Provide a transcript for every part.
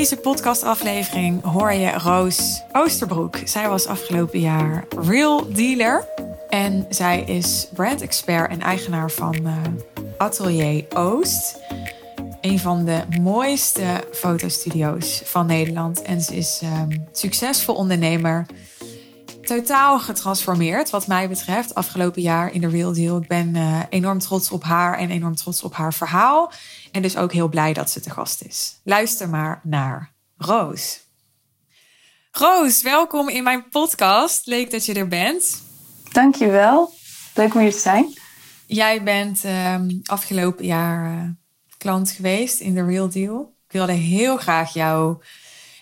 deze podcastaflevering hoor je Roos Oosterbroek. Zij was afgelopen jaar real dealer. En zij is brand expert en eigenaar van uh, Atelier Oost. Een van de mooiste fotostudio's van Nederland. En ze is um, succesvol ondernemer. Totaal getransformeerd, wat mij betreft, afgelopen jaar in de Real Deal. Ik ben uh, enorm trots op haar en enorm trots op haar verhaal. En dus ook heel blij dat ze te gast is. Luister maar naar Roos. Roos, welkom in mijn podcast. Leuk dat je er bent. Dankjewel. Leuk om hier te zijn. Jij bent um, afgelopen jaar uh, klant geweest in The Real Deal. Ik wilde heel graag jouw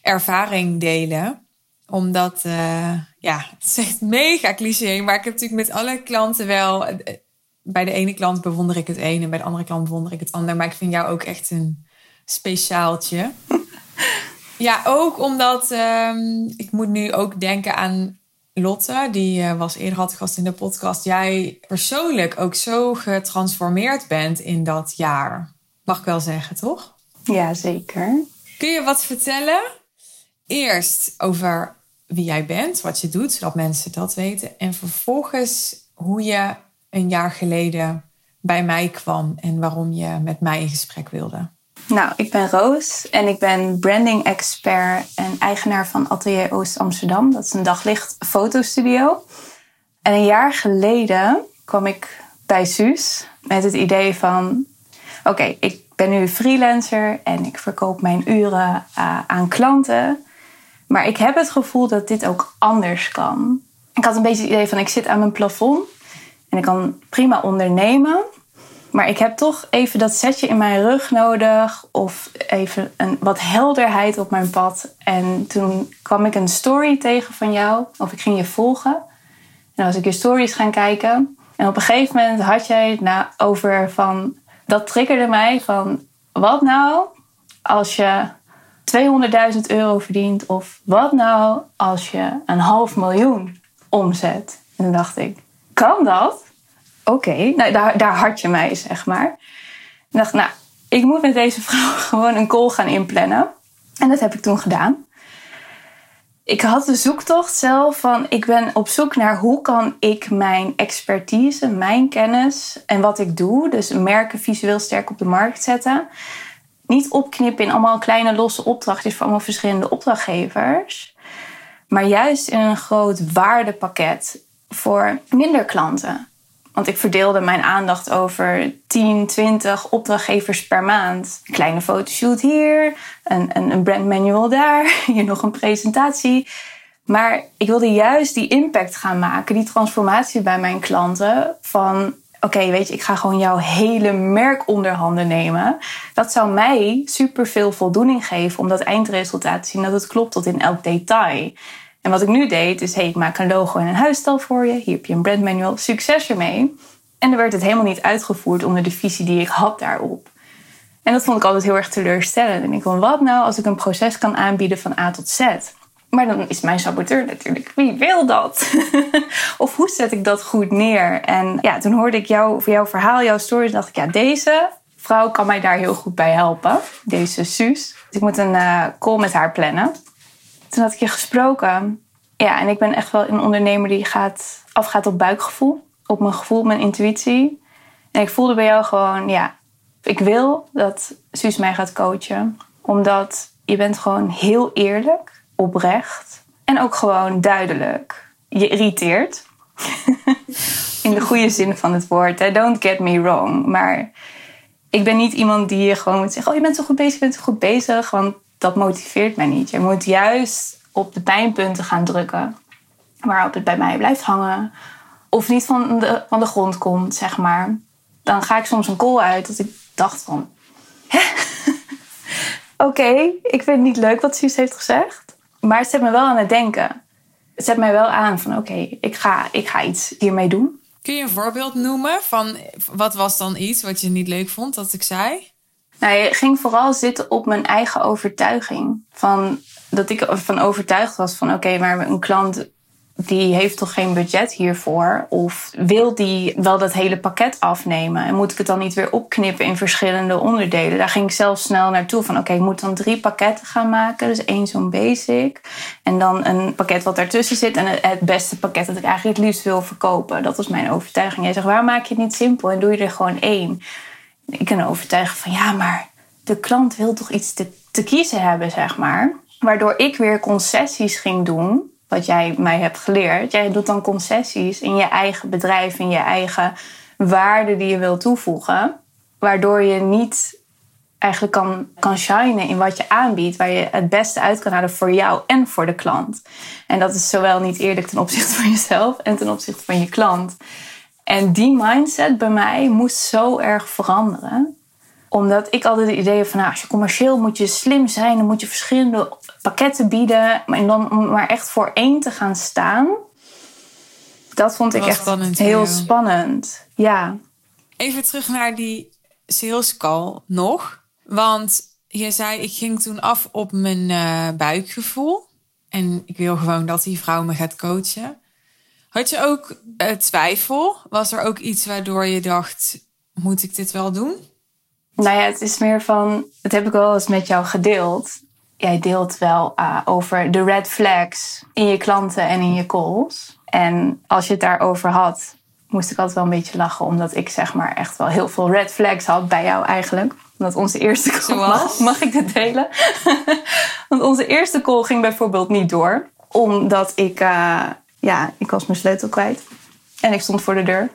ervaring delen. Omdat, uh, ja, het is echt mega cliché. Maar ik heb natuurlijk met alle klanten wel bij de ene klant bewonder ik het een en bij de andere klant bewonder ik het ander. Maar ik vind jou ook echt een speciaaltje. ja, ook omdat um, ik moet nu ook denken aan Lotte, die uh, was eerder had gast in de podcast. Jij persoonlijk ook zo getransformeerd bent in dat jaar. Mag ik wel zeggen, toch? Ja, zeker. Kun je wat vertellen? Eerst over wie jij bent, wat je doet, zodat mensen dat weten. En vervolgens hoe je een jaar geleden bij mij kwam en waarom je met mij in gesprek wilde. Nou, ik ben Roos en ik ben branding expert en eigenaar van Atelier Oost Amsterdam. Dat is een daglicht fotostudio. En een jaar geleden kwam ik bij Suus met het idee van: oké, ik ben nu freelancer en ik verkoop mijn uren uh, aan klanten. Maar ik heb het gevoel dat dit ook anders kan. Ik had een beetje het idee van: ik zit aan mijn plafond en ik kan prima ondernemen. Maar ik heb toch even dat setje in mijn rug nodig. Of even een, wat helderheid op mijn pad. En toen kwam ik een story tegen van jou. Of ik ging je volgen. En was ik je stories gaan kijken. En op een gegeven moment had jij het over van... Dat triggerde mij van... Wat nou als je 200.000 euro verdient? Of wat nou als je een half miljoen omzet? En toen dacht ik kan dat? Oké, nou, daar, daar had je mij, zeg maar. Ik dacht, nou, ik moet met deze vrouw gewoon een call gaan inplannen. En dat heb ik toen gedaan. Ik had de zoektocht zelf van, ik ben op zoek naar hoe kan ik mijn expertise, mijn kennis en wat ik doe, dus merken visueel sterk op de markt zetten, niet opknippen in allemaal kleine losse opdrachtjes voor allemaal verschillende opdrachtgevers, maar juist in een groot waardepakket voor minder klanten. Want ik verdeelde mijn aandacht over 10, 20 opdrachtgevers per maand. Een kleine fotoshoot hier, een, een, een brand manual daar, hier nog een presentatie. Maar ik wilde juist die impact gaan maken, die transformatie bij mijn klanten. Van oké, weet je, ik ga gewoon jouw hele merk onder handen nemen. Dat zou mij super veel voldoening geven om dat eindresultaat te zien dat het klopt tot in elk detail. En wat ik nu deed is, hey, ik maak een logo en een huisstijl voor je. Hier heb je een brandmanual. Succes ermee. En dan werd het helemaal niet uitgevoerd onder de visie die ik had daarop. En dat vond ik altijd heel erg teleurstellend. En ik van, wat nou als ik een proces kan aanbieden van A tot Z? Maar dan is mijn saboteur natuurlijk, wie wil dat? of hoe zet ik dat goed neer? En ja, toen hoorde ik jou, jouw verhaal, jouw story, dacht ik, ja, deze vrouw kan mij daar heel goed bij helpen. Deze Suus. Dus ik moet een uh, call met haar plannen. Toen had ik je gesproken. Ja, en ik ben echt wel een ondernemer die gaat, afgaat op buikgevoel. Op mijn gevoel, mijn intuïtie. En ik voelde bij jou gewoon, ja, ik wil dat Suus mij gaat coachen. Omdat je bent gewoon heel eerlijk, oprecht. En ook gewoon duidelijk. Je irriteert. In de goede zin van het woord. Don't get me wrong. Maar ik ben niet iemand die je gewoon moet zeggen... oh, je bent zo goed bezig, je bent zo goed bezig. Want dat motiveert mij niet. Je moet juist op de pijnpunten gaan drukken. Waarop het bij mij blijft hangen. Of niet van de, van de grond komt, zeg maar. Dan ga ik soms een call uit dat ik dacht van... Oké, ik vind het niet leuk wat Suus heeft gezegd. Maar het zet me wel aan het denken. Het zet mij wel aan van oké, ik, ga, ik ga iets hiermee doen. Kun je een voorbeeld noemen van wat was dan iets wat je niet leuk vond dat ik zei? Nou, je ging vooral zitten op mijn eigen overtuiging. Van, dat ik ervan overtuigd was van oké, maar een klant die heeft toch geen budget hiervoor? Of wil die wel dat hele pakket afnemen? En moet ik het dan niet weer opknippen in verschillende onderdelen? Daar ging ik zelf snel naartoe van oké, ik moet dan drie pakketten gaan maken. Dus één zo'n basic. En dan een pakket wat daartussen zit. En het beste pakket dat ik eigenlijk het liefst wil verkopen. Dat was mijn overtuiging. Jij zegt, waar maak je het niet simpel en doe je er gewoon één? Ik kan overtuigen van ja, maar de klant wil toch iets te, te kiezen hebben, zeg maar. Waardoor ik weer concessies ging doen wat jij mij hebt geleerd. Jij doet dan concessies in je eigen bedrijf, in je eigen waarde die je wil toevoegen. Waardoor je niet eigenlijk kan, kan shinen in wat je aanbiedt, waar je het beste uit kan halen voor jou en voor de klant. En dat is zowel niet eerlijk ten opzichte van jezelf en ten opzichte van je klant. En die mindset bij mij moest zo erg veranderen omdat ik altijd het idee heb van nou, als je commercieel moet je slim zijn, dan moet je verschillende pakketten bieden. En dan om maar echt voor één te gaan staan. Dat vond ik echt spannend, heel spannend. Ja. Even terug naar die sales call nog. Want je zei, ik ging toen af op mijn uh, buikgevoel. En ik wil gewoon dat die vrouw me gaat coachen. Had je ook uh, twijfel? Was er ook iets waardoor je dacht, moet ik dit wel doen? Nou ja, het is meer van, dat heb ik wel eens met jou gedeeld. Jij deelt wel uh, over de red flags in je klanten en in je calls. En als je het daarover had, moest ik altijd wel een beetje lachen. Omdat ik zeg maar echt wel heel veel red flags had bij jou eigenlijk. Omdat onze eerste call... Mag, mag ik dit delen? Want onze eerste call ging bijvoorbeeld niet door. Omdat ik... Uh, ja, ik was mijn sleutel kwijt. En ik stond voor de deur.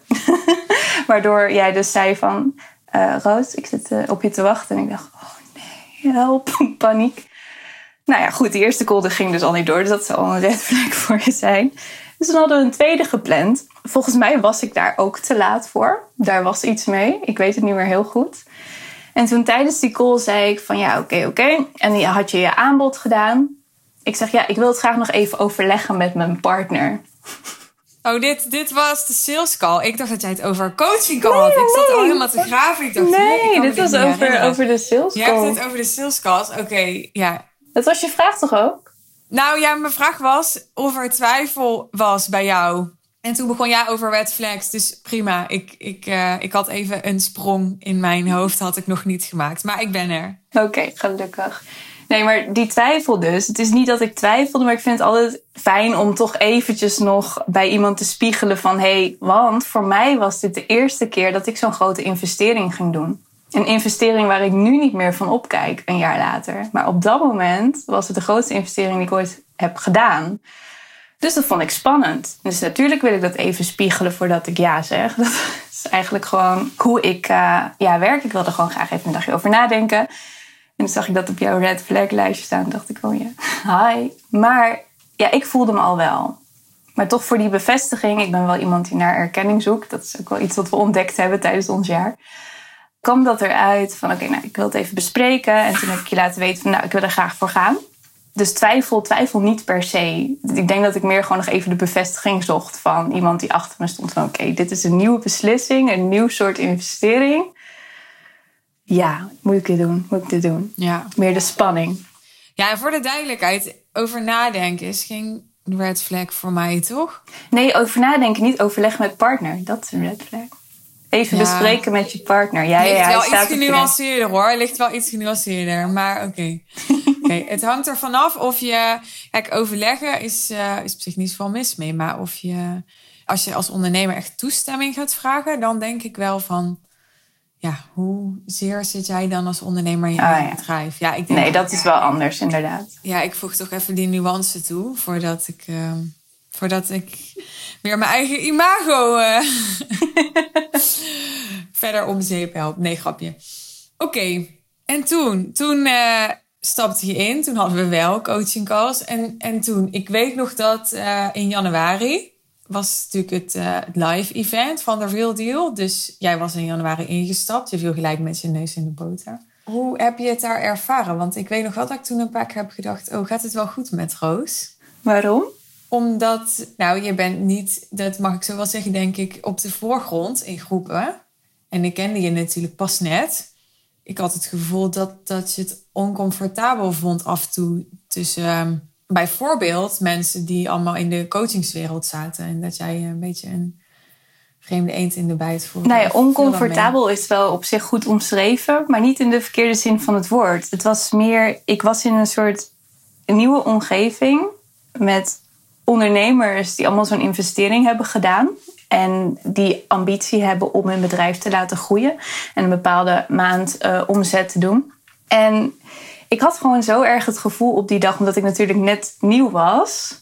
Waardoor jij dus zei van uh, Roos, ik zit uh, op je te wachten. En ik dacht, oh nee, help, paniek. Nou ja, goed, die eerste call ging dus al niet door. Dus dat zou al een red flag voor je zijn. Dus dan hadden we een tweede gepland. Volgens mij was ik daar ook te laat voor. Daar was iets mee. Ik weet het niet meer heel goed. En toen tijdens die call zei ik van ja, oké, oké. En die had je je aanbod gedaan. Ik zeg ja, ik wil het graag nog even overleggen met mijn partner. Oh, dit, dit was de sales call. Ik dacht dat jij het over coaching call had. ik zat al helemaal te graven. Ik dacht, nee, dit was over, over de sales call. Je hebt het over de sales calls. Oké, ja. Dat was je vraag toch ook? Nou ja, mijn vraag was of er twijfel was bij jou. En toen begon jij over red flags. Dus prima. Ik, ik, uh, ik had even een sprong in mijn hoofd. Had ik nog niet gemaakt. Maar ik ben er. Oké, gelukkig. Nee, maar die twijfel dus. Het is niet dat ik twijfelde, maar ik vind het altijd fijn om toch eventjes nog bij iemand te spiegelen van... hé, hey, want voor mij was dit de eerste keer dat ik zo'n grote investering ging doen. Een investering waar ik nu niet meer van opkijk, een jaar later. Maar op dat moment was het de grootste investering die ik ooit heb gedaan. Dus dat vond ik spannend. Dus natuurlijk wil ik dat even spiegelen voordat ik ja zeg. Dat is eigenlijk gewoon hoe ik uh, ja, werk. Ik wilde gewoon graag even een dagje over nadenken. En toen zag ik dat op jouw red flag lijstje staan. dacht ik, oh ja, hi. Maar ja, ik voelde me al wel. Maar toch voor die bevestiging, ik ben wel iemand die naar erkenning zoekt. Dat is ook wel iets wat we ontdekt hebben tijdens ons jaar. Kwam dat eruit van, oké, nou, ik wil het even bespreken. En toen heb ik je laten weten van, nou, ik wil er graag voor gaan. Dus twijfel, twijfel niet per se. Ik denk dat ik meer gewoon nog even de bevestiging zocht van iemand die achter me stond. Van oké, dit is een nieuwe beslissing, een nieuw soort investering ja, moet ik dit doen? Moet ik dit doen? Ja. Meer de spanning. Ja, en voor de duidelijkheid, over nadenken is geen red flag voor mij, toch? Nee, over nadenken, niet overleggen met partner. Dat is een red flag. Even bespreken met je partner. Ja, ligt ja, wel iets genuanceerder hoor. Ligt wel iets genuanceerder. Maar oké. Okay. het hangt er vanaf of je. Kijk, overleggen is, uh, is op zich niet zoveel mis mee. Maar of je. Als je als ondernemer echt toestemming gaat vragen, dan denk ik wel van ja, hoe zeer zit jij dan als ondernemer in je ah, bedrijf? Ja, ik denk nee, dat is wel anders, inderdaad. Ja, ik voeg toch even die nuance toe voordat ik, uh, voordat ik weer mijn eigen imago uh, verder om zeep help. Nee, grapje. Oké, en toen, toen uh, stapte je in. Toen hadden we wel coaching calls. En, en toen, ik weet nog dat in januari was natuurlijk het, uh, live event van de Real Deal. Dus jij was in januari ingestapt. Je viel gelijk met je neus in de boter. Hoe heb je het daar ervaren? Want ik weet nog wel dat ik toen een paar keer heb gedacht... oh, gaat het wel goed met Roos? Waarom? Omdat, nou, je bent niet... dat mag ik zo wel zeggen, denk ik... op de voorgrond in groepen. En ik kende je natuurlijk pas net. Ik had het gevoel dat, dat je het oncomfortabel vond af en toe... tussen ehm, bijvoorbeeld mensen die allemaal in de coachingswereld zaten. En dat jij een beetje een vreemde eend in de bijt voelde. Nou ja, oncomfortabel is wel op zich goed omschreven, maar niet in de verkeerde zin van het woord. Het was meer, ik was in een soort nieuwe omgeving met ondernemers die allemaal zo'n investering hebben gedaan. En die ambitie hebben om hun bedrijf te laten groeien. En een bepaalde maand uh, omzet te doen. En ik had gewoon zo erg het gevoel op die dag, omdat ik natuurlijk net nieuw was.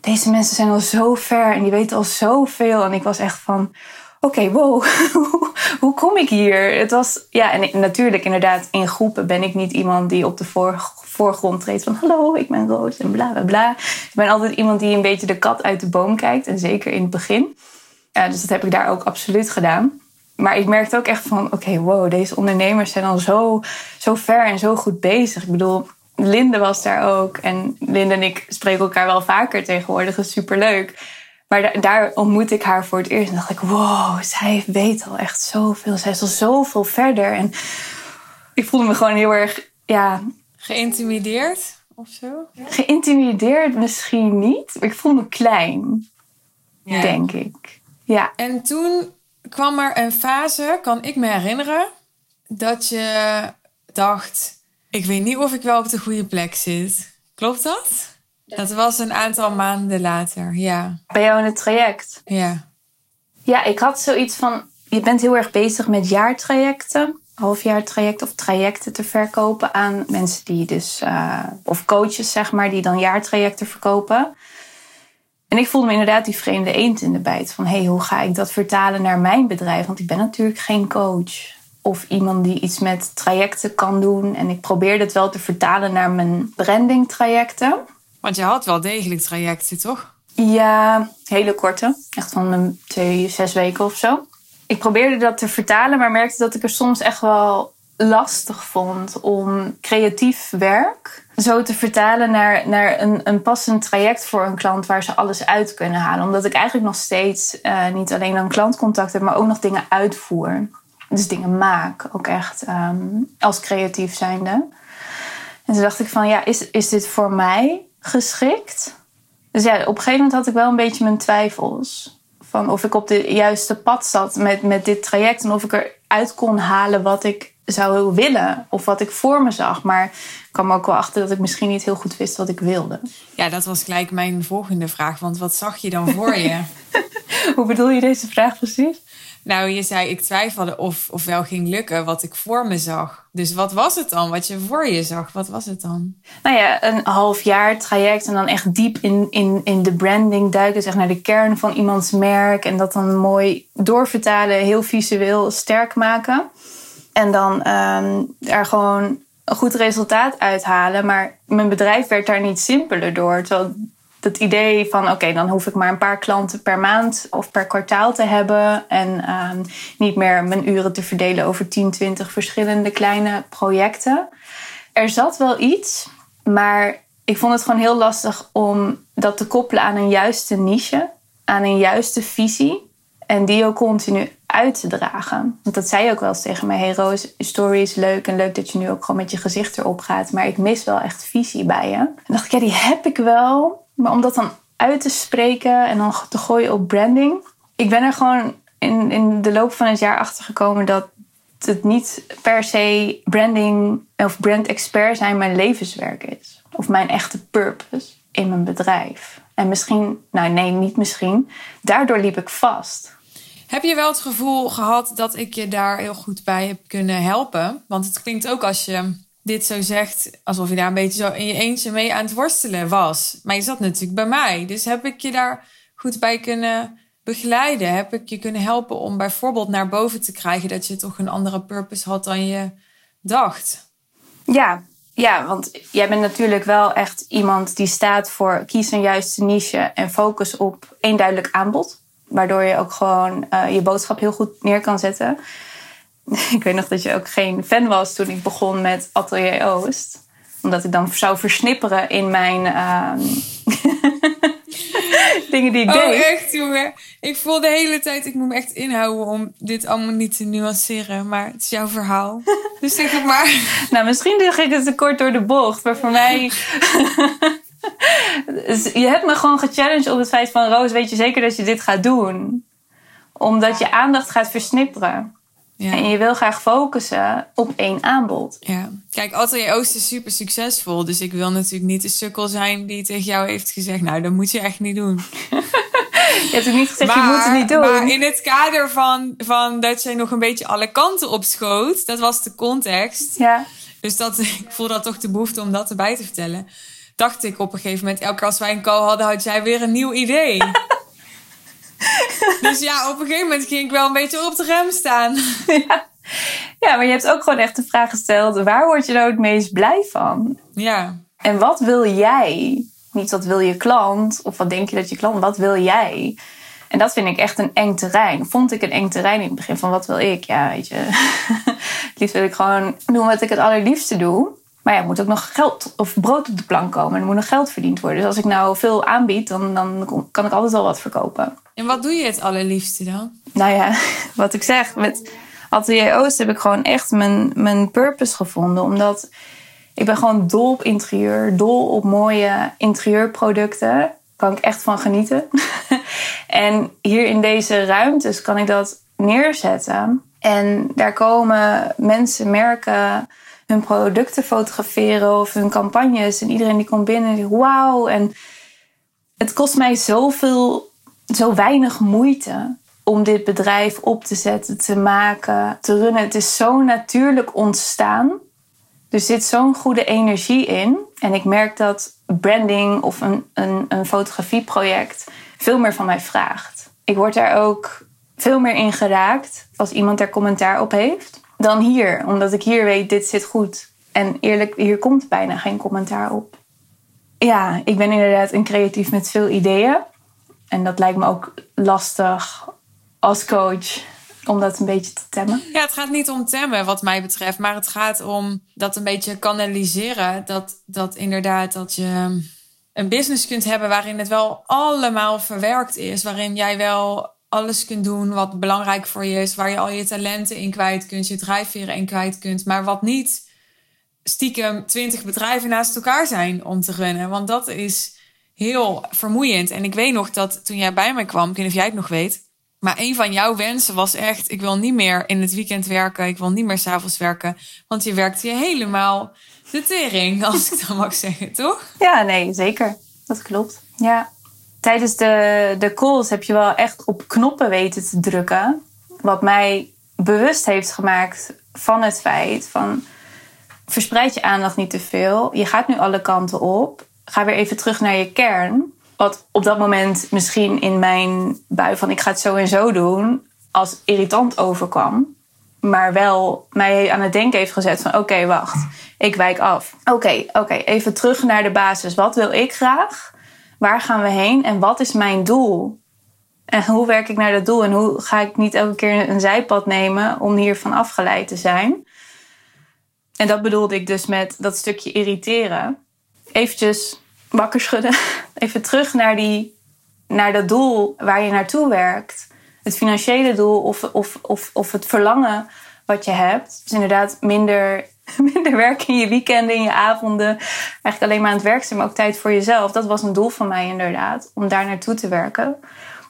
Deze mensen zijn al zo ver en die weten al zoveel. En ik was echt van, oké, wow, hoe kom ik hier? Het was, ja, en natuurlijk inderdaad, in groepen ben ik niet iemand die op de voorgrond treedt van, hallo, ik ben Roos en bla bla bla. Ik ben altijd iemand die een beetje de kat uit de boom kijkt. En zeker in het begin. Dus dat heb ik daar ook absoluut gedaan. Maar ik merkte ook echt van, oké, wow, deze ondernemers zijn al zo, zo ver en zo goed bezig. Ik bedoel, Linde was daar ook. En Linde en ik spreken elkaar wel vaker tegenwoordig. Dat is superleuk. Maar daar ontmoet ik haar voor het eerst. En dacht ik, wow, zij weet al echt zoveel. Zij is al zoveel verder. En ik voelde me gewoon heel erg, ja... Geïntimideerd of zo? Geïntimideerd misschien niet. Maar ik voel me klein, ja. denk ik. Ja. En toen kwam er een fase, kan ik me herinneren, dat je dacht: ik weet niet of ik wel op de goede plek zit. Klopt dat? Dat was een aantal maanden later, ja. Bij jou in het traject? Ja. Ja, ik had zoiets van: je bent heel erg bezig met jaartrajecten, halfjaartrajecten of trajecten te verkopen aan mensen die dus, uh, of coaches zeg maar, die dan jaartrajecten verkopen. En ik voelde me inderdaad die vreemde eend in de bijt. Van hé, hey, hoe ga ik dat vertalen naar mijn bedrijf? Want ik ben natuurlijk geen coach. Of iemand die iets met trajecten kan doen. En ik probeerde het wel te vertalen naar mijn branding trajecten. Want je had wel degelijk trajecten, toch? Ja, hele korte. Echt van een twee, zes weken of zo. Ik probeerde dat te vertalen, maar merkte dat ik er soms echt wel lastig vond om creatief werk zo te vertalen naar, naar een, een passend traject voor een klant waar ze alles uit kunnen halen. Omdat ik eigenlijk nog steeds uh, niet alleen dan klantcontact heb, maar ook nog dingen uitvoer. Dus dingen maak, ook echt um, als creatief zijnde. En toen dacht ik van, ja, is, is dit voor mij geschikt? Dus ja, op een gegeven moment had ik wel een beetje mijn twijfels. Van of ik op de juiste pad zat met, met dit traject. En of ik eruit kon halen wat ik zou willen. Of wat ik voor me zag. Maar ik kwam ook wel achter dat ik misschien niet heel goed wist wat ik wilde. Ja, dat was gelijk mijn volgende vraag. Want wat zag je dan voor je? Hoe bedoel je deze vraag precies? Nou, je zei ik twijfelde of, of wel ging lukken wat ik voor me zag. Dus wat was het dan wat je voor je zag? Wat was het dan? Nou ja, een half jaar traject en dan echt diep in, in, in de branding duiken. Zeg naar de kern van iemands merk. En dat dan mooi doorvertalen, heel visueel sterk maken. En dan um, er gewoon een goed resultaat uithalen. Maar mijn bedrijf werd daar niet simpeler door. Terwijl het idee van oké, dan hoef ik maar een paar klanten per maand of per kwartaal te hebben. En um, niet meer mijn uren te verdelen over 10, 20 verschillende kleine projecten. Er zat wel iets, maar ik vond het gewoon heel lastig om dat te koppelen aan een juiste niche, aan een juiste visie. En die ook continu uit te dragen. Want dat zei je ook wel eens tegen mij. Hey Roos, story is leuk en leuk dat je nu ook gewoon met je gezicht erop gaat. Maar ik mis wel echt visie bij je. En dacht ik, ja, die heb ik wel. Maar om dat dan uit te spreken en dan te gooien op branding. Ik ben er gewoon in, in de loop van het jaar achter gekomen dat het niet per se branding of brand expert zijn mijn levenswerk is. Of mijn echte purpose in mijn bedrijf. En misschien, nou nee, niet misschien. Daardoor liep ik vast. Heb je wel het gevoel gehad dat ik je daar heel goed bij heb kunnen helpen? Want het klinkt ook als je dit zo zegt, alsof je daar een beetje zo in je eentje mee aan het worstelen was. Maar je zat natuurlijk bij mij. Dus heb ik je daar goed bij kunnen begeleiden? Heb ik je kunnen helpen om bijvoorbeeld naar boven te krijgen dat je toch een andere purpose had dan je dacht? Ja, ja, want jij bent natuurlijk wel echt iemand die staat voor kies een juiste niche en focus op één duidelijk aanbod. Waardoor je ook gewoon uh, je boodschap heel goed neer kan zetten. ik weet nog dat je ook geen fan was toen ik begon met Atelier Oost. Omdat ik dan zou versnipperen in mijn uh, dingen die ik oh, deed. Oh, echt, jongen. Ik voel de hele tijd, ik moet me echt inhouden om dit allemaal niet te nuanceren. Maar het is jouw verhaal. dus zeg het maar. nou, misschien lig ik het te kort door de bocht. Maar voor mij dus je hebt me gewoon gechallenged op het feit van... Roos, weet je zeker dat je dit gaat doen? Omdat je aandacht gaat versnipperen. Ja. En je wil graag focussen op één aanbod. Ja. Kijk, Atelier Oost is super succesvol. Dus ik wil natuurlijk niet de sukkel zijn die tegen jou heeft gezegd... nou, dat moet je echt niet doen. Je hebt ook niet gezegd, je moet het niet doen. Maar in het kader van, van dat jij nog een beetje alle kanten op schoot... dat was de context. Ja. Dus dat, ik voel dat toch de behoefte om dat erbij te vertellen. Dacht ik op een gegeven moment, elke keer als wij een call hadden, had jij weer een nieuw idee. dus ja, op een gegeven moment ging ik wel een beetje op de rem staan. ja. ja, maar je hebt ook gewoon echt de vraag gesteld: waar word je nou het meest blij van? Ja. En wat wil jij? Niet wat wil je klant of wat denk je dat je klant, wat wil jij? En dat vind ik echt een eng terrein. Vond ik een eng terrein in het begin van wat wil ik? Ja, weet je. het liefst wil ik gewoon doen wat ik het allerliefste doe. Maar ja, er moet ook nog geld of brood op de plank komen. Er moet nog geld verdiend worden. Dus als ik nou veel aanbied, dan, dan kan ik altijd wel wat verkopen. En wat doe je het allerliefste dan? Nou ja, wat ik zeg, met Atelier Oost heb ik gewoon echt mijn, mijn purpose gevonden. Omdat ik ben gewoon dol op interieur, dol op mooie interieurproducten. Daar kan ik echt van genieten. en hier in deze ruimtes kan ik dat neerzetten. En daar komen mensen, merken hun producten fotograferen of hun campagnes. En iedereen die komt binnen wauw. En het kost mij zoveel, zo weinig moeite om dit bedrijf op te zetten, te maken, te runnen. Het is zo natuurlijk ontstaan. Er zit zo'n goede energie in. En ik merk dat branding of een, een, een fotografieproject veel meer van mij vraagt. Ik word daar ook veel meer in geraakt als iemand er commentaar op heeft dan hier. Omdat ik hier weet, dit zit goed. En eerlijk, hier komt bijna geen commentaar op. Ja, ik ben inderdaad een creatief met veel ideeën. En dat lijkt me ook lastig als coach om dat een beetje te temmen. Ja, het gaat niet om temmen wat mij betreft, maar het gaat om dat een beetje kanaliseren. Dat, dat inderdaad dat je een business kunt hebben waarin het wel allemaal verwerkt is. Waarin jij wel alles kunt doen wat belangrijk voor je is. Waar je al je talenten in kwijt kunt, je drijfveren in kwijt kunt. Maar wat niet stiekem twintig bedrijven naast elkaar zijn om te runnen. Want dat is heel vermoeiend. En ik weet nog dat toen jij bij me kwam, ik weet niet of jij het nog weet. Maar een van jouw wensen was echt: ik wil niet meer in het weekend werken. Ik wil niet meer s'avonds werken. Want je werkt je helemaal de tering, als ik dat mag zeggen, toch? Ja, nee, zeker. Dat klopt. Ja. Tijdens de, de calls heb je wel echt op knoppen weten te drukken. Wat mij bewust heeft gemaakt van het feit van verspreid je aandacht niet te veel. Je gaat nu alle kanten op. Ga weer even terug naar je kern. Wat op dat moment misschien in mijn bui van ik ga het zo en zo doen, als irritant overkwam. Maar wel mij aan het denken heeft gezet van oké, wacht, ik wijk af. Oké, oké, even terug naar de basis. Wat wil ik graag? Waar gaan we heen? En wat is mijn doel? En hoe werk ik naar dat doel? En hoe ga ik niet elke keer een zijpad nemen om hiervan afgeleid te zijn? En dat bedoelde ik dus met dat stukje irriteren. Eventjes wakker schudden. Even terug naar, die, naar dat doel waar je naartoe werkt. Het financiële doel of, of, of, of het verlangen wat je hebt. Dus inderdaad minder, minder werk in je weekenden, in je avonden. Eigenlijk alleen maar aan het werk zijn, maar ook tijd voor jezelf. Dat was een doel van mij inderdaad, om daar naartoe te werken.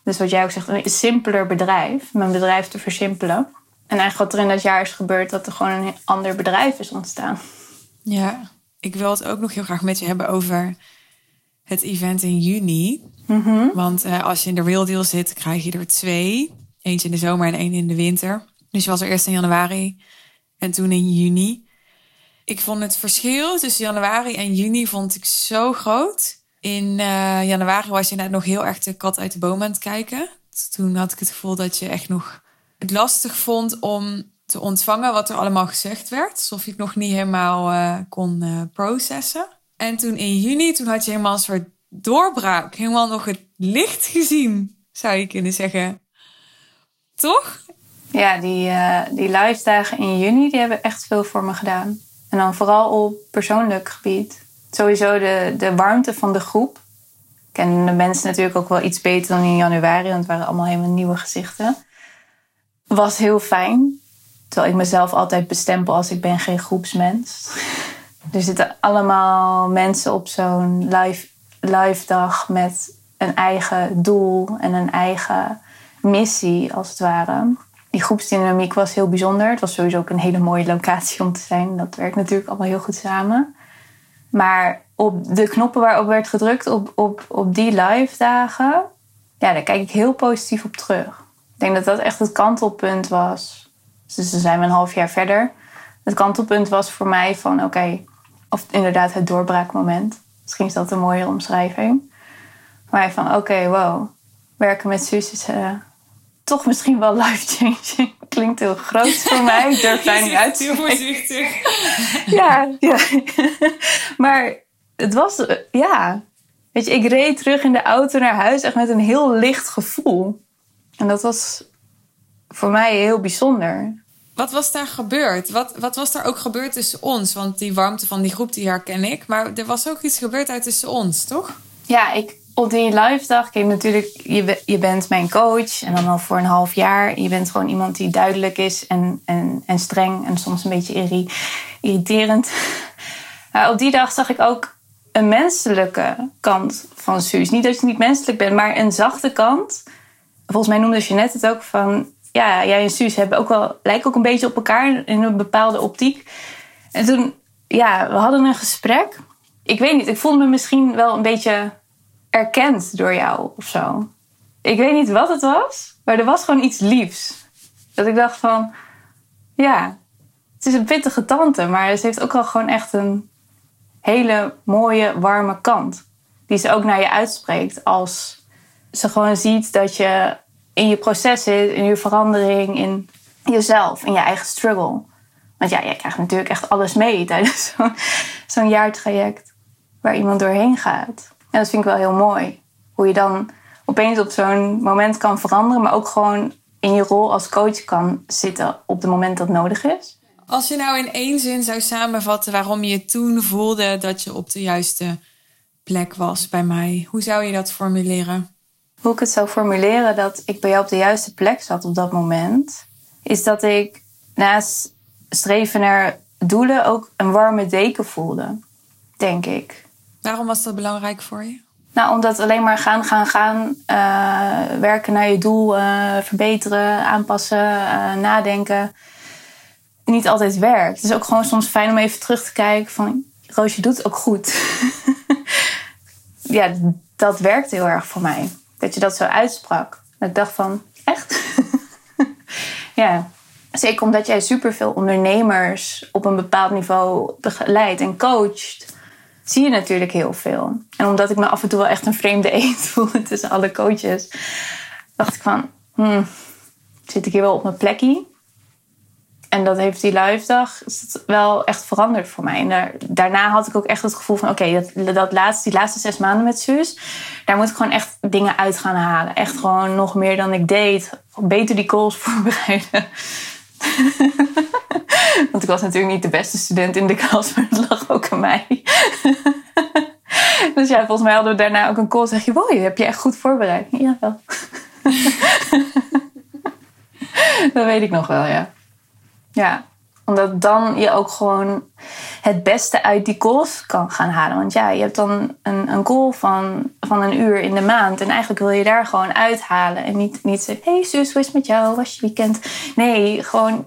Dus wat jij ook zegt, een simpeler bedrijf. Mijn bedrijf te versimpelen. En eigenlijk wat er in dat jaar is gebeurd, dat er gewoon een ander bedrijf is ontstaan. Ja, ik wil het ook nog heel graag met je hebben over het event in juni. Mhm. Want uh, als je in de Real Deal zit, krijg je er twee. Eentje in de zomer en één in de winter. Dus je was er eerst in januari en toen in juni. Ik vond het verschil tussen januari en juni vond ik zo groot. In uh, januari was je net nog heel erg de kat uit de boom aan het kijken. Toen had ik het gevoel dat je echt nog het lastig vond om te ontvangen wat er allemaal gezegd werd. Alsof je het nog niet helemaal uh, kon uh, processen. En toen in juni, toen had je helemaal een soort doorbraak. Helemaal nog het licht gezien, zou je kunnen zeggen. Toch? Ja, die, uh, die live dagen in juni, die hebben echt veel voor me gedaan. En dan vooral op persoonlijk gebied. Sowieso de, de warmte van de groep. Ik ken de mensen natuurlijk ook wel iets beter dan in januari, want het waren allemaal helemaal nieuwe gezichten. Was heel fijn. Terwijl ik mezelf altijd bestempel als ik ben geen groepsmens. Er zitten allemaal mensen op zo'n live live dag met een eigen doel en een eigen missie, als het ware. Die groepsdynamiek was heel bijzonder. Het was sowieso ook een hele mooie locatie om te zijn. Dat werkt natuurlijk allemaal heel goed samen. Maar op de knoppen waarop werd gedrukt op, op, op die live dagen, ja, daar kijk ik heel positief op terug. Ik denk dat dat echt het kantelpunt was. Dus dan zijn we een half jaar verder. Het kantelpunt was voor mij van oké, of inderdaad het doorbraakmoment. Misschien is dat een mooie omschrijving. Maar van oké, wow, werken met Suus uh, toch misschien wel life-changing. Klinkt heel groot voor mij. Ik durf daar niet uit te Heel voorzichtig. ja, ja. maar het was, eh, ja. Weet je, ik reed terug in de auto naar huis echt met een heel licht gevoel. En dat was voor mij heel bijzonder. Wat was daar gebeurd? Wat, wat was daar ook gebeurd tussen ons? Want die warmte van die groep, die herken ik. Maar er was ook iets gebeurd uit tussen ons, toch? Ja, ik, op die live dag, kijk natuurlijk, je, je bent mijn coach en dan al voor een half jaar. Je bent gewoon iemand die duidelijk is en, en, en streng en soms een beetje irriterend. Op die dag zag ik ook een menselijke kant van Suus. Niet dat je niet menselijk bent, maar een zachte kant. Volgens mij noemde je net het ook van... Ja, jij en Suus hebben ook wel, lijken ook een beetje op elkaar in een bepaalde optiek. En toen, ja, we hadden een gesprek. Ik weet niet, ik voelde me misschien wel een beetje erkend door jou of zo. Ik weet niet wat het was, maar er was gewoon iets liefs. Dat ik dacht van, ja, het is een pittige tante, maar ze heeft ook wel gewoon echt een hele mooie, warme kant. Die ze ook naar je uitspreekt als ze gewoon ziet dat je in je proces zit, in je verandering, in jezelf, in je eigen struggle. Want ja, jij krijgt natuurlijk echt alles mee tijdens zo'n zo jaartraject waar iemand doorheen gaat. En dat vind ik wel heel mooi. Hoe je dan opeens op zo'n moment kan veranderen, maar ook gewoon in je rol als coach kan zitten op het moment dat nodig is. Als je nou in één zin zou samenvatten waarom je toen voelde dat je op de juiste plek was bij mij, hoe zou je dat formuleren? Hoe ik het zou formuleren dat ik bij jou op de juiste plek zat op dat moment, is dat ik naast streven naar doelen ook een warme deken voelde, denk ik. Waarom was dat belangrijk voor je? Nou, omdat alleen maar gaan, gaan, gaan, uh, werken naar je doel, uh, verbeteren, aanpassen, uh, nadenken, niet altijd werkt. Het is ook gewoon soms fijn om even terug te kijken van, Roosje doet het ook goed. ja, dat werkt heel erg voor mij. Dat je dat zo uitsprak. Dat ik dacht van, echt? ja. Zeker omdat jij superveel ondernemers op een bepaald niveau begeleidt en coacht zie je natuurlijk heel veel. En omdat ik me af en toe wel echt een vreemde eend voelde tussen alle coaches, dacht ik van, hmm, zit ik hier wel op mijn plekje? En dat heeft die live dag wel echt veranderd voor mij. En daarna had ik ook echt het gevoel van... oké, dat, dat laatste, die laatste zes maanden met Suus... daar moet ik gewoon echt dingen uit gaan halen. Echt gewoon nog meer dan ik deed. Beter die calls voorbereiden. Want ik was natuurlijk niet de beste student in de klas, maar het lag ook aan mij. dus ja, volgens mij hadden we daarna ook een call. Zeg je, wow, heb je echt goed voorbereid? Ja, wel. dat weet ik nog wel, ja. Ja, omdat dan je ook gewoon het beste uit die calls kan gaan halen. Want ja, je hebt dan een, een call van, van een uur in de maand. En eigenlijk wil je daar gewoon uithalen. En niet, niet zeggen, hey zus, hoe is het met jou? Was je weekend? Nee, gewoon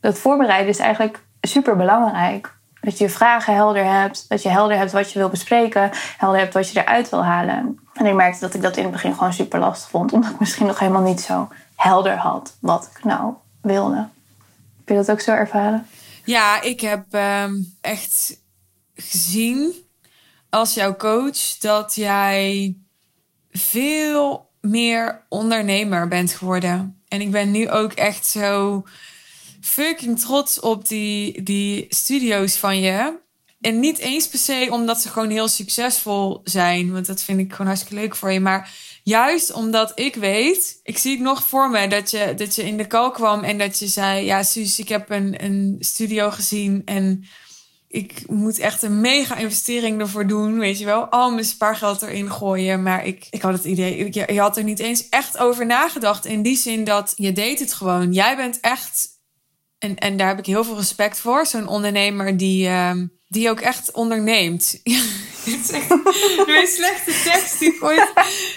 dat voorbereiden is eigenlijk super belangrijk. Dat je vragen helder hebt. Dat je helder hebt wat je wil bespreken. Helder hebt wat je eruit wil halen. En ik merkte dat ik dat in het begin gewoon super lastig vond. Omdat ik misschien nog helemaal niet zo helder had wat ik nou wilde. Heb je dat ook zo ervaren? Ja, ik heb ehm, echt gezien als jouw coach dat jij veel meer ondernemer bent geworden. En ik ben nu ook echt zo fucking trots op die, die studio's van je. En niet eens per se omdat ze gewoon heel succesvol zijn. Want dat vind ik gewoon hartstikke leuk voor je. Maar juist omdat ik weet, ik zie het nog voor me, dat je, dat je in de kal kwam en dat je zei: Ja, Suus, ik heb een, een studio gezien en ik moet echt een mega investering ervoor doen. Weet je wel, al mijn spaargeld erin gooien. Maar ik, ik had het idee, je, had er niet eens echt over nagedacht. In die zin dat je deed het gewoon. Jij bent echt en, en daar heb ik heel veel respect voor. Zo'n ondernemer die, uh, die ook echt onderneemt. Dit is echt de slechte tekst die ik, ooit,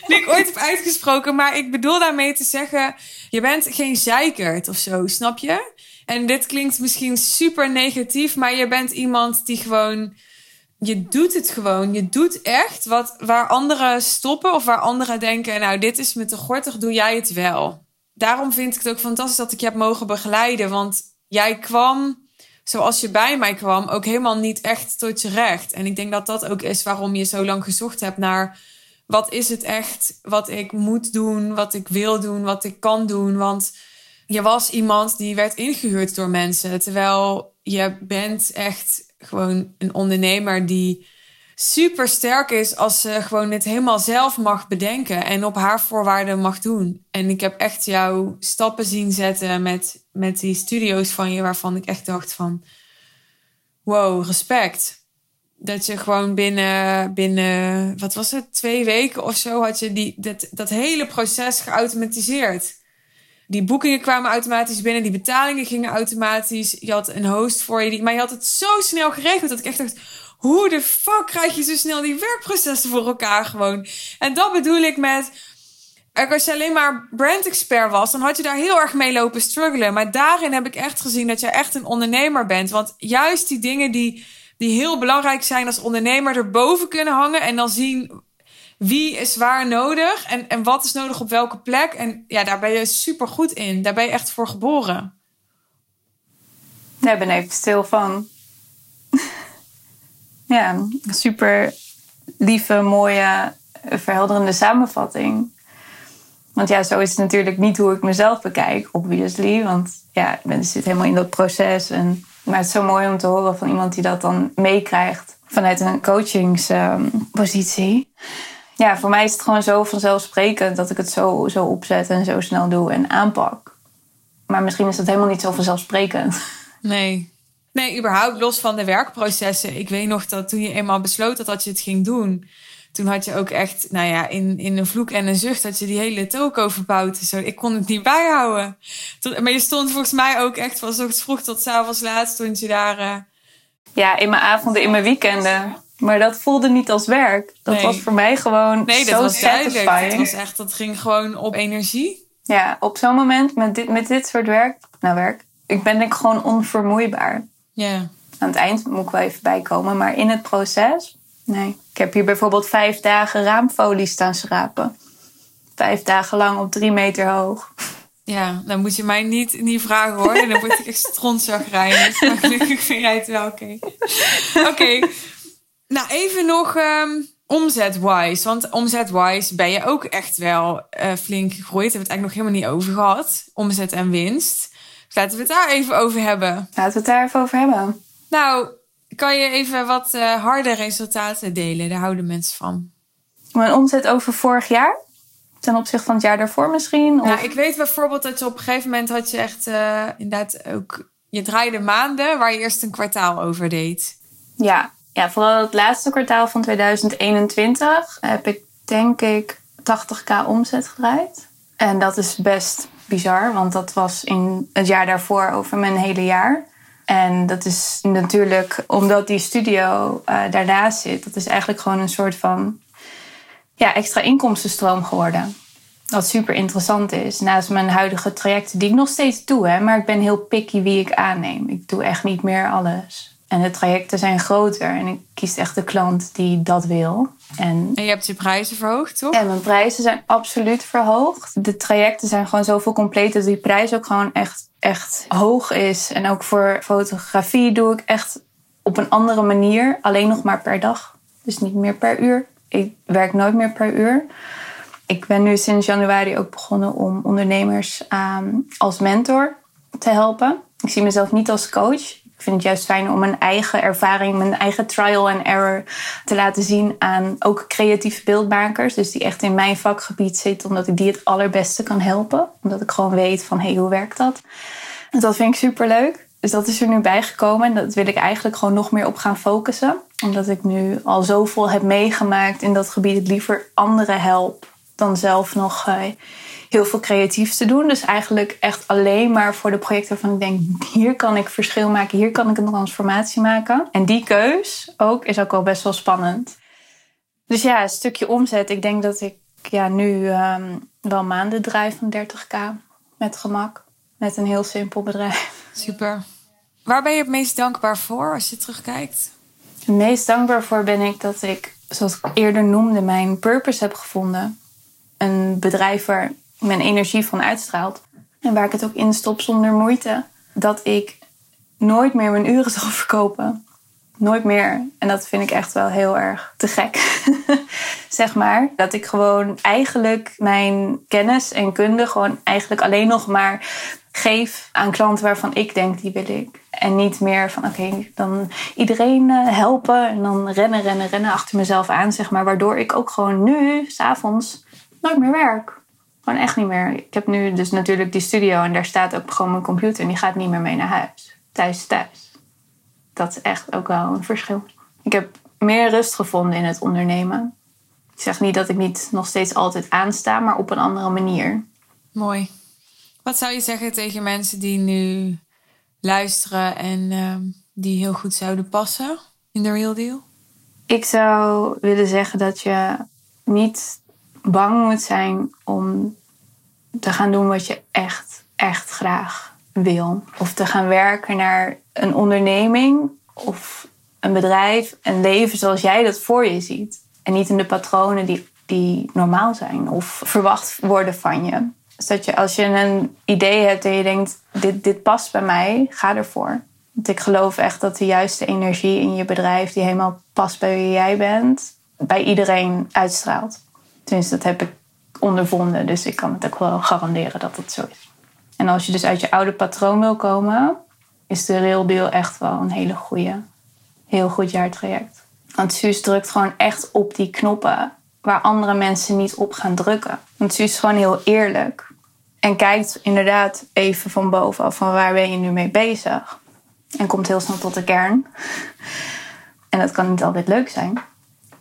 die ik ooit heb uitgesproken. Maar ik bedoel daarmee te zeggen: je bent geen zeikert of zo, snap je? En dit klinkt misschien super negatief, maar je bent iemand die gewoon. Je doet het gewoon. Je doet echt wat waar anderen stoppen of waar anderen denken: nou, dit is me te gortig, doe jij het wel. Daarom vind ik het ook fantastisch dat ik je heb mogen begeleiden. Want jij kwam zoals je bij mij kwam, ook helemaal niet echt tot je recht. En ik denk dat dat ook is waarom je zo lang gezocht hebt naar wat is het echt wat ik moet doen, wat ik wil doen, wat ik kan doen. Want je was iemand die werd ingehuurd door mensen, terwijl je bent echt gewoon een ondernemer die super sterk is als ze gewoon het helemaal zelf mag bedenken en op haar voorwaarden mag doen. En ik heb echt jouw stappen zien zetten met, met die studio's van je, waarvan ik echt dacht van, wow, respect. Dat je gewoon binnen, binnen, wat was het, twee weken of zo, had je die, dat, dat hele proces geautomatiseerd. Die boekingen kwamen automatisch binnen, die betalingen gingen automatisch. Je had een host voor je, maar je had het zo snel geregeld dat ik echt dacht, hoe de fuck krijg je zo snel die werkprocessen voor elkaar gewoon? En dat bedoel ik met. Als je alleen maar brand expert was, dan had je daar heel erg mee lopen struggelen. Maar daarin heb ik echt gezien dat je echt een ondernemer bent. Want juist die dingen die, die heel belangrijk zijn als ondernemer erboven kunnen hangen. En dan zien wie is waar nodig en, en wat is nodig op welke plek. En ja, daar ben je super goed in. Daar ben je echt voor geboren. Daar ben even stil van. Ja, super lieve, mooie, verhelderende samenvatting. Want ja, zo is het natuurlijk niet hoe ik mezelf bekijk, obviously. Want ja, ik zit helemaal in dat proces. En, maar het is zo mooi om te horen van iemand die dat dan meekrijgt vanuit een coachingspositie. ja, voor mij is het gewoon zo vanzelfsprekend dat ik het zo, zo opzet en zo snel doe en aanpak. Maar misschien is dat helemaal niet zo vanzelfsprekend. Nee, Nee, überhaupt los van de werkprocessen. Ik weet nog dat toen je eenmaal besloot dat, dat je het ging doen, toen had je ook echt, nou ja, in, in een vloek en een zucht dat je die hele toko verbouwd. Zo, ik kon het niet bijhouden. maar je stond volgens mij ook echt van ochtends vroeg tot avonds laat stond je daar. Uh... Ja, in mijn avonden, in mijn weekenden. Maar dat voelde niet als werk. Dat was voor mij gewoon nee, dat zo was satisfying. Duidelijk. Dat was echt, dat ging gewoon op energie. Ja, op zo'n moment met dit, met dit soort werk, nou werk, ik ben ik gewoon onvermoeibaar. Ja. Aan het eind moet ik wel even bijkomen. Maar in het proces, nee. Ik heb hier bijvoorbeeld vijf dagen raamfolie staan schrapen. Vijf dagen lang op drie meter hoog. Ja, dan moet je mij niet, niet vragen hoor. En dan word ik echt strontzagrijnig. Maar gelukkig vind jij het wel oké. Oké. Nou, even nog um, omzet-wise. Want omzet-wise ben je ook echt wel uh, flink gegroeid. Daar hebben we het eigenlijk nog helemaal niet over gehad. Omzet en winst. Laten we het daar even over hebben. Laten we het daar even over hebben. Nou, kan je even wat uh, harde resultaten delen? Daar houden mensen van. Mijn omzet over vorig jaar? Ten opzichte van het jaar daarvoor misschien? Of? Nou, ik weet bijvoorbeeld dat je op een gegeven moment had je echt uh, inderdaad ook... Je draaide maanden waar je eerst een kwartaal over deed. Ja, ja vooral het laatste kwartaal van 2021 heb ik denk ik 80k omzet gedraaid. En dat is best bizar, want dat was in het jaar daarvoor over mijn hele jaar. En dat is natuurlijk omdat die studio uh, daarnaast zit, dat is eigenlijk gewoon een soort van ja, extra inkomstenstroom geworden. Wat super interessant is. Naast mijn huidige trajecten, die ik nog steeds doe, hè, maar ik ben heel picky wie ik aanneem. Ik doe echt niet meer alles. En de trajecten zijn groter en ik kies echt de klant die dat wil. En, en je hebt je prijzen verhoogd, toch? En mijn prijzen zijn absoluut verhoogd. De trajecten zijn gewoon zoveel compleet dat die prijs ook gewoon echt, echt hoog is. En ook voor fotografie doe ik echt op een andere manier. Alleen nog maar per dag. Dus niet meer per uur. Ik werk nooit meer per uur. Ik ben nu sinds januari ook begonnen om ondernemers ehm, als mentor te helpen. Ik zie mezelf niet als coach. Ik vind het juist fijn om mijn eigen ervaring, mijn eigen trial and error te laten zien aan ook creatieve beeldmakers. Dus die echt in mijn vakgebied zitten, omdat ik die het allerbeste kan helpen. Omdat ik gewoon weet van, hé, hey, hoe werkt dat? Dus dat vind ik super leuk. Dus dat is er nu bijgekomen en dat wil ik eigenlijk gewoon nog meer op gaan focussen. Omdat ik nu al zoveel heb meegemaakt in dat gebied, het liever anderen help dan zelf nog eh, heel veel creatiefs te doen. Dus eigenlijk echt alleen maar voor de projecten waarvan ik denk... hier kan ik verschil maken, hier kan ik een transformatie maken. En die keus ook is ook wel best wel spannend. Dus ja, een stukje omzet. Ik denk dat ik ja, nu ehm, wel maanden draai van 30k met gemak. Met een heel simpel bedrijf. Super. Waar ben je het meest dankbaar voor als je terugkijkt? Het meest dankbaar voor ben ik dat ik, zoals ik eerder noemde, mijn purpose heb gevonden. Een bedrijf waar mijn energie van uitstraalt. En waar ik het ook in stop zonder moeite. Dat ik nooit meer mijn uren zal verkopen. Nooit meer. En dat vind ik echt wel heel erg te gek. zeg maar. Dat ik gewoon eigenlijk mijn kennis en kunde gewoon eigenlijk alleen nog maar geef aan klanten waarvan ik denk die wil ik. En niet meer van oké, dan iedereen eh, helpen en dan rennen, rennen, rennen achter mezelf aan, zeg maar. Waardoor ik ook gewoon nu, s'avonds, nooit meer werk. Gewoon echt niet meer. Ik heb nu dus natuurlijk die studio en daar staat ook gewoon mijn computer en die gaat niet meer mee naar huis. Thuis, thuis. Dat is echt ook wel een verschil. Ik heb meer rust gevonden in het ondernemen. Ik zeg niet dat ik niet nog steeds altijd aansta, maar op een andere manier. Mooi. Wat zou je zeggen tegen mensen die nu luisteren en ehm, die heel goed zouden passen in de Real Deal? Ik zou willen zeggen dat je niet bang moet zijn om te gaan doen wat je echt, echt graag wil. Of te gaan werken naar een onderneming of een bedrijf, een leven zoals jij dat voor je ziet. En niet in de patronen die, die normaal zijn of verwacht worden van je. Dus dat je als je een idee hebt en je denkt, dit, dit past bij mij, ga ervoor. Want ik geloof echt dat de juiste energie in je bedrijf, die helemaal past bij wie jij bent, bij iedereen uitstraalt. Tenminste, dat heb ik ondervonden, dus ik kan het ook wel garanderen dat het zo is. En als je dus uit je oude patroon wil komen, is de Real Deal echt wel een hele goede, heel goed jaartraject. Want Suus drukt gewoon echt op die knoppen waar andere mensen niet op gaan drukken. Want Suus is gewoon heel eerlijk. En kijkt inderdaad even van bovenaf van waar ben je nu mee bezig. En komt heel snel tot de kern. En dat kan niet altijd leuk zijn.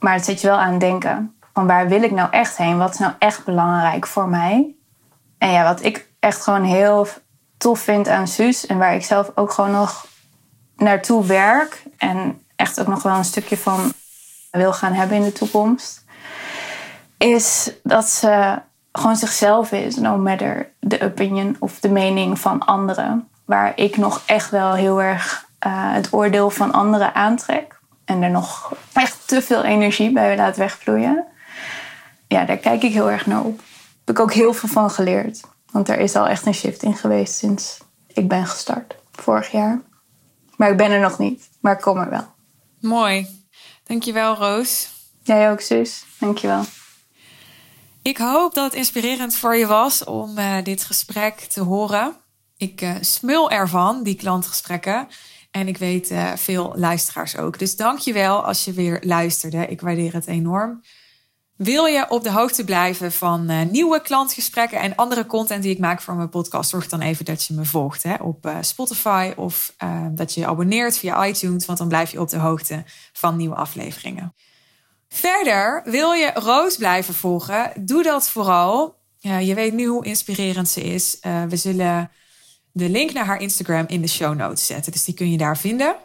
Maar het zet je wel aan het denken. Van waar wil ik nou echt heen? Wat is nou echt belangrijk voor mij? En ja, wat ik echt gewoon heel tof vind aan Suus. En waar ik zelf ook gewoon nog naartoe werk. En echt ook nog wel een stukje van wil gaan hebben in de toekomst. Is dat ze gewoon zichzelf is, no matter the opinion of de mening van anderen. Waar ik nog echt wel heel erg uh, het oordeel van anderen aantrek. En er nog echt te veel energie bij laat wegvloeien. Ja, daar kijk ik heel erg naar op. Daar heb ik ook heel veel van geleerd. Want er is al echt een shift in geweest sinds ik ben gestart. Vorig jaar. Maar ik ben er nog niet. Maar ik kom er wel. Mooi. Dankjewel, Roos. Jij ook, zus. Dankjewel. Ik hoop dat het inspirerend voor je was om uh, dit gesprek te horen. Ik uh, smul ervan, die klantgesprekken. En ik weet uh, veel luisteraars ook. Dus dank je wel als je weer luisterde. Ik waardeer het enorm. Wil je op de hoogte blijven van uh, nieuwe klantgesprekken en andere content die ik maak voor mijn podcast? Zorg dan even dat je me volgt hè, op uh, Spotify of uh, dat je je abonneert via iTunes, want dan blijf je op de hoogte van nieuwe afleveringen. Verder, wil je Roos blijven volgen? Doe dat vooral. je weet nu hoe inspirerend ze is. we zullen de link naar haar Instagram in de show notes zetten, dus die kun je daar vinden.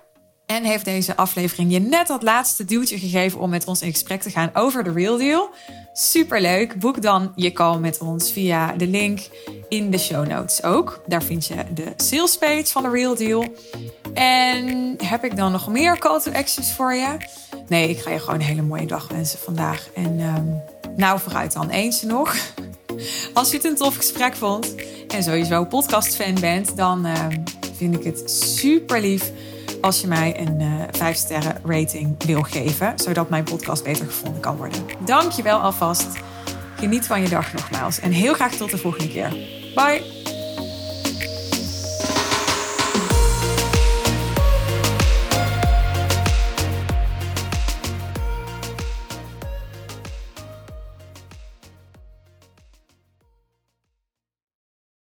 En heeft deze aflevering je net dat laatste duwtje gegeven om met ons in gesprek te gaan over de Real Deal? Superleuk. Boek dan je call met ons via de link in de show notes ook. Daar vind je de sales page van de Real Deal. En heb ik dan nog meer call to actions voor je? Nee, ik ga je gewoon een hele mooie dag wensen vandaag. En um, nou, vooruit dan eens nog. Als je het een tof gesprek vond en sowieso podcast fan bent, dan um, vind ik het super lief als je mij een uh, eh, 5 sterren rating wil geven, zodat mijn podcast beter gevonden kan worden. Dank je wel alvast. Geniet van je dag nogmaals en heel graag tot de volgende keer. Bye!